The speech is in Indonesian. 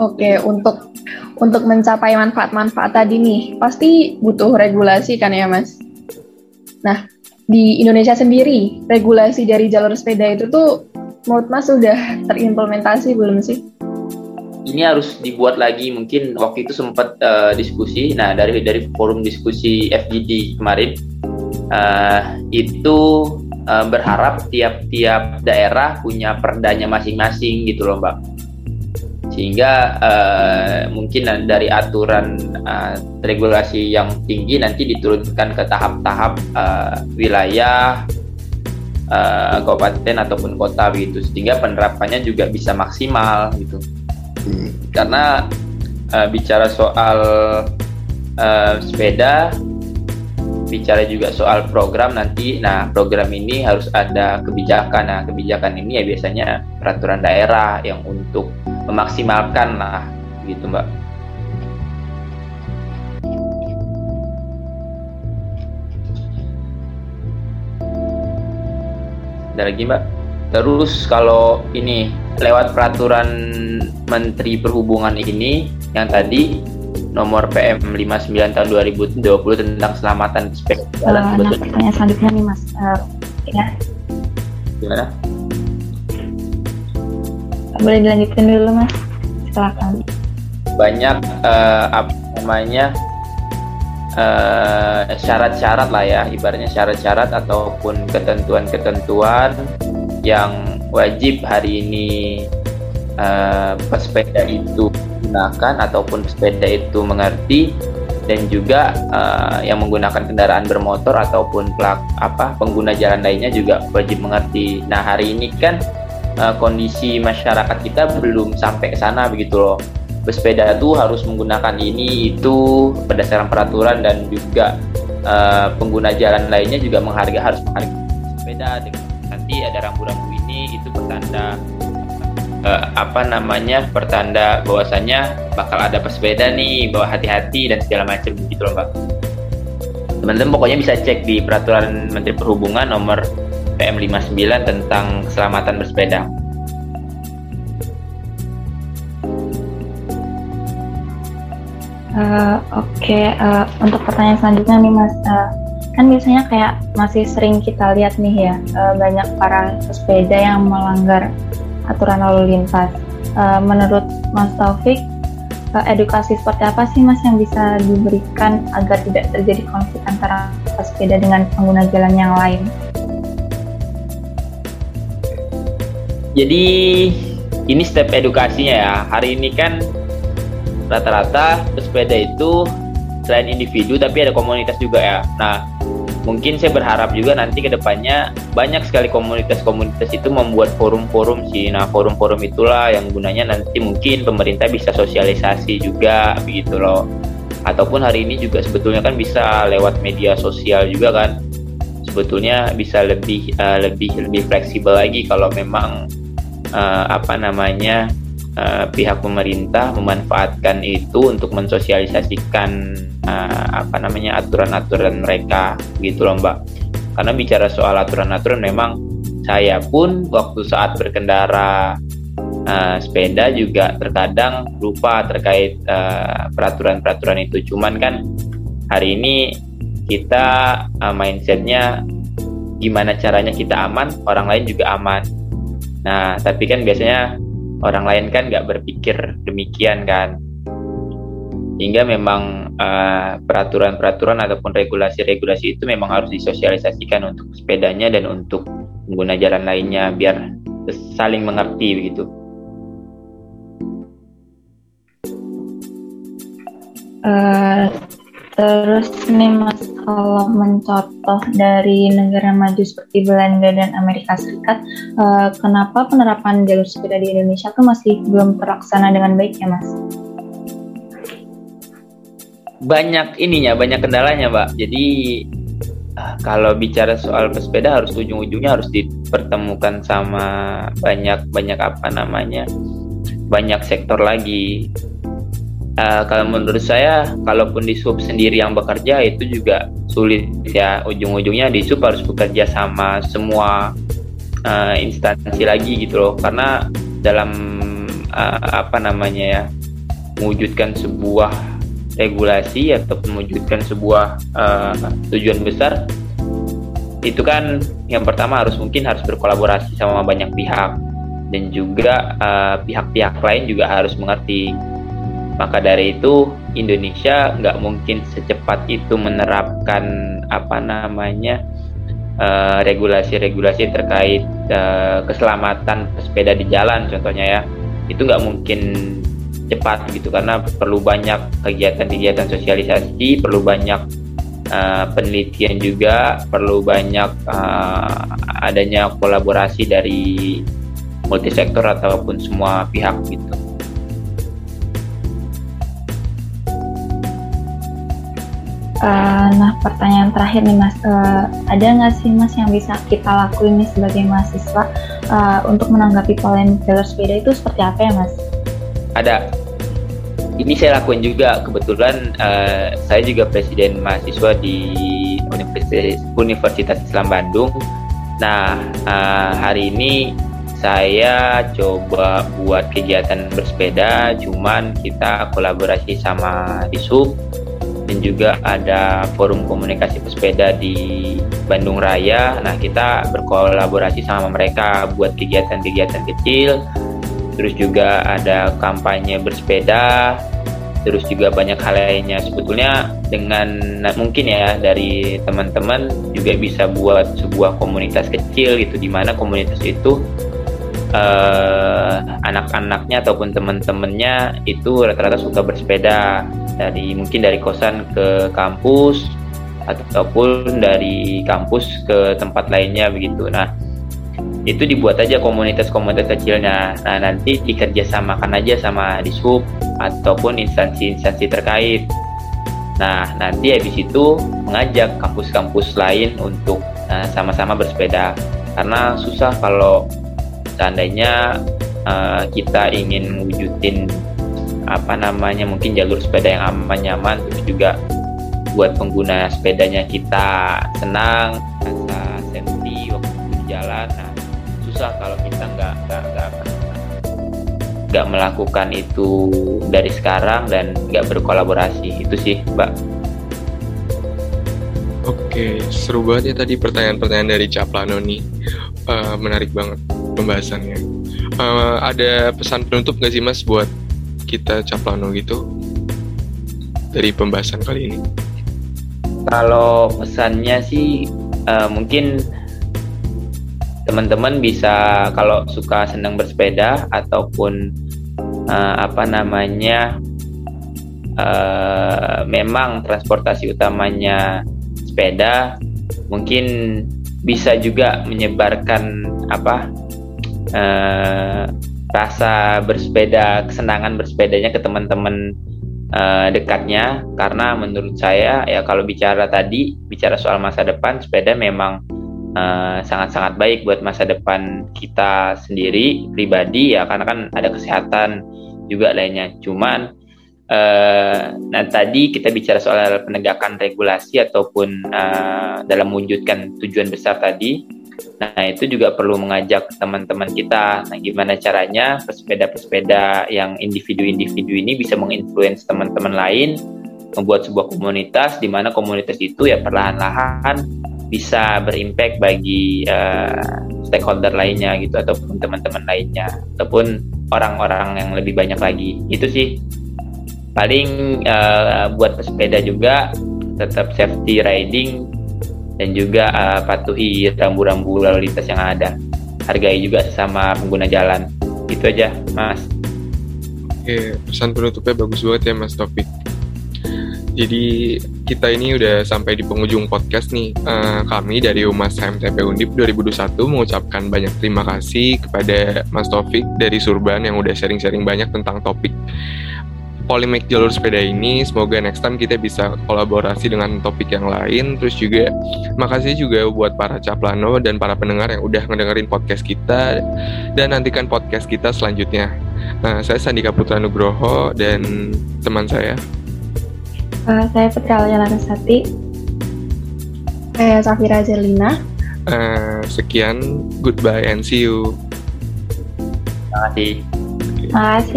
Oke, untuk untuk mencapai manfaat-manfaat tadi nih, pasti butuh regulasi kan ya, Mas? Nah, di Indonesia sendiri, regulasi dari jalur sepeda itu tuh menurut Mas sudah terimplementasi belum sih? Ini harus dibuat lagi mungkin waktu itu sempat uh, diskusi. Nah dari dari forum diskusi FGD kemarin uh, itu uh, berharap tiap-tiap daerah punya perdanya masing-masing gitu loh mbak sehingga uh, mungkin dari aturan uh, regulasi yang tinggi nanti diturunkan ke tahap-tahap uh, wilayah uh, kabupaten ataupun kota begitu sehingga penerapannya juga bisa maksimal gitu karena uh, bicara soal uh, sepeda bicara juga soal program nanti. Nah, program ini harus ada kebijakan. Nah, kebijakan ini ya biasanya peraturan daerah yang untuk memaksimalkan lah, gitu Mbak. Ada lagi Mbak? Terus kalau ini lewat peraturan Menteri Perhubungan ini yang tadi nomor PM 59 tahun 2020 tentang keselamatan sepeda jalan. Uh, nah, pertanyaan selanjutnya nih Mas. Uh, ya. Gimana? Boleh dilanjutkan dulu Mas. Silakan. Banyak uh, apa namanya syarat-syarat uh, lah ya, ibaratnya syarat-syarat ataupun ketentuan-ketentuan yang wajib hari ini uh, pesepeda itu gunakan ataupun sepeda itu mengerti dan juga uh, yang menggunakan kendaraan bermotor ataupun pelak apa pengguna jalan lainnya juga wajib mengerti. Nah hari ini kan uh, kondisi masyarakat kita belum sampai ke sana begitu loh. Bersepeda itu harus menggunakan ini itu berdasarkan peraturan dan juga uh, pengguna jalan lainnya juga menghargai harus menghargai sepeda. Nanti ada rambu-rambu ini itu pertanda uh, apa namanya pertanda bahwasanya bakal ada pesepeda nih bawa hati-hati dan segala macam gitu loh mbak teman-teman pokoknya bisa cek di peraturan Menteri Perhubungan nomor PM 59 tentang keselamatan bersepeda Uh, Oke, okay. uh, untuk pertanyaan selanjutnya nih Mas, uh, kan biasanya kayak masih sering kita lihat nih ya uh, banyak para pesepeda yang melanggar aturan lalu lintas. Uh, menurut Mas Taufik, uh, edukasi seperti apa sih Mas yang bisa diberikan agar tidak terjadi konflik antara pesepeda dengan pengguna jalan yang lain? Jadi ini step edukasinya ya. Hari ini kan rata-rata pesepeda itu selain individu tapi ada komunitas juga ya. Nah, mungkin saya berharap juga nanti ke depannya banyak sekali komunitas-komunitas itu membuat forum-forum sih. Nah, forum-forum itulah yang gunanya nanti mungkin pemerintah bisa sosialisasi juga begitu loh. Ataupun hari ini juga sebetulnya kan bisa lewat media sosial juga kan. Sebetulnya bisa lebih uh, lebih lebih fleksibel lagi kalau memang uh, apa namanya uh, pihak pemerintah memanfaatkan itu untuk mensosialisasikan uh, apa namanya aturan-aturan mereka gitu loh mbak. Karena bicara soal aturan-aturan memang saya pun waktu saat berkendara uh, sepeda juga terkadang lupa terkait peraturan-peraturan uh, itu. Cuman kan hari ini kita uh, mindsetnya gimana caranya kita aman orang lain juga aman nah tapi kan biasanya orang lain kan nggak berpikir demikian kan hingga memang uh, peraturan-peraturan ataupun regulasi-regulasi itu memang harus disosialisasikan untuk sepedanya dan untuk pengguna jalan lainnya biar saling mengerti begitu. Uh, terus nih mas kalau mencontoh dari negara maju seperti Belanda dan Amerika Serikat, uh, kenapa penerapan jalur sepeda di Indonesia tuh masih belum terlaksana dengan baik ya mas? banyak ininya, banyak kendalanya, Mbak. Jadi uh, kalau bicara soal pesepeda harus ujung-ujungnya harus dipertemukan sama banyak banyak apa namanya banyak sektor lagi. Uh, kalau menurut saya, kalaupun di sub sendiri yang bekerja itu juga sulit ya. Ujung-ujungnya di sub harus bekerja sama semua uh, instansi lagi gitu loh. Karena dalam uh, apa namanya ya mewujudkan sebuah regulasi atau mewujudkan sebuah uh, tujuan besar itu kan yang pertama harus mungkin harus berkolaborasi sama banyak pihak dan juga pihak-pihak uh, lain juga harus mengerti maka dari itu Indonesia nggak mungkin secepat itu menerapkan apa namanya eh, regulasi-regulasi uh, terkait uh, keselamatan pesepeda di jalan contohnya ya. Itu nggak mungkin cepat gitu karena perlu banyak kegiatan-kegiatan sosialisasi perlu banyak uh, penelitian juga perlu banyak uh, adanya kolaborasi dari multisektor ataupun semua pihak gitu Nah, pertanyaan terakhir nih Mas, uh, ada nggak sih Mas yang bisa kita lakuin nih sebagai mahasiswa uh, untuk menanggapi polemik jalur sepeda itu seperti apa ya Mas? Ada. Ini saya lakuin juga kebetulan uh, saya juga presiden mahasiswa di Universitas, Universitas Islam Bandung. Nah uh, hari ini saya coba buat kegiatan bersepeda, cuman kita kolaborasi sama Disub dan juga ada forum komunikasi pesepeda di Bandung Raya. Nah, kita berkolaborasi sama mereka buat kegiatan-kegiatan kecil. Terus juga ada kampanye bersepeda. Terus juga banyak hal lainnya. Sebetulnya dengan nah, mungkin ya dari teman-teman juga bisa buat sebuah komunitas kecil gitu di mana komunitas itu uh, anak-anaknya ataupun teman-temannya itu rata-rata suka bersepeda dari mungkin dari kosan ke kampus ataupun dari kampus ke tempat lainnya begitu. Nah, itu dibuat aja komunitas-komunitas kecilnya. Nah, nanti dikerjasamakan aja sama dishub ataupun instansi-instansi terkait. Nah, nanti habis itu mengajak kampus-kampus lain untuk uh, sama-sama bersepeda. Karena susah kalau seandainya uh, kita ingin wujudin apa namanya mungkin jalur sepeda yang aman nyaman terus juga buat pengguna sepedanya kita senang rasa safety waktu di jalan nah susah kalau kita nggak nggak nggak nggak melakukan itu dari sekarang dan nggak berkolaborasi itu sih mbak Oke, seru banget ya tadi pertanyaan-pertanyaan dari Caplano nih. Uh, menarik banget pembahasannya. Uh, ada pesan penutup nggak sih Mas buat kita Caplano gitu dari pembahasan kali ini? Kalau pesannya sih uh, mungkin teman-teman bisa kalau suka senang bersepeda ataupun uh, apa namanya uh, memang transportasi utamanya sepeda mungkin bisa juga menyebarkan apa uh, rasa bersepeda, kesenangan bersepedanya ke teman-teman uh, dekatnya. Karena menurut saya ya kalau bicara tadi bicara soal masa depan sepeda memang eh, sangat-sangat uh, baik buat masa depan kita sendiri pribadi ya karena kan ada kesehatan juga lainnya. Cuman uh, nah tadi kita bicara soal penegakan regulasi ataupun uh, dalam mewujudkan tujuan besar tadi Nah, itu juga perlu mengajak teman-teman kita. Nah, gimana caranya pesepeda-pesepeda yang individu-individu ini bisa menginfluence teman-teman lain, membuat sebuah komunitas di mana komunitas itu ya perlahan-lahan bisa berimpact bagi uh, stakeholder lainnya gitu ataupun teman-teman lainnya ataupun orang-orang yang lebih banyak lagi. Itu sih paling uh, buat pesepeda juga tetap safety riding dan juga uh, patuhi rambu-rambu lalu lintas yang ada. Hargai juga sesama pengguna jalan. Itu aja, Mas. Oke, pesan penutupnya bagus banget ya, Mas Topik. Jadi kita ini udah sampai di penghujung podcast nih. Uh, kami dari Umas HMTP Undip 2021 mengucapkan banyak terima kasih kepada Mas Taufik dari Surban yang udah sharing-sharing banyak tentang topik polemik jalur sepeda ini. Semoga next time kita bisa kolaborasi dengan topik yang lain. Terus juga makasih juga buat para caplano dan para pendengar yang udah ngedengerin podcast kita dan nantikan podcast kita selanjutnya. Nah, saya Sandika Putra Nugroho dan teman saya. Uh, saya Petra Larasati. Saya Safira Zelina. Uh, sekian, goodbye and see you. Terima kasih. Makasih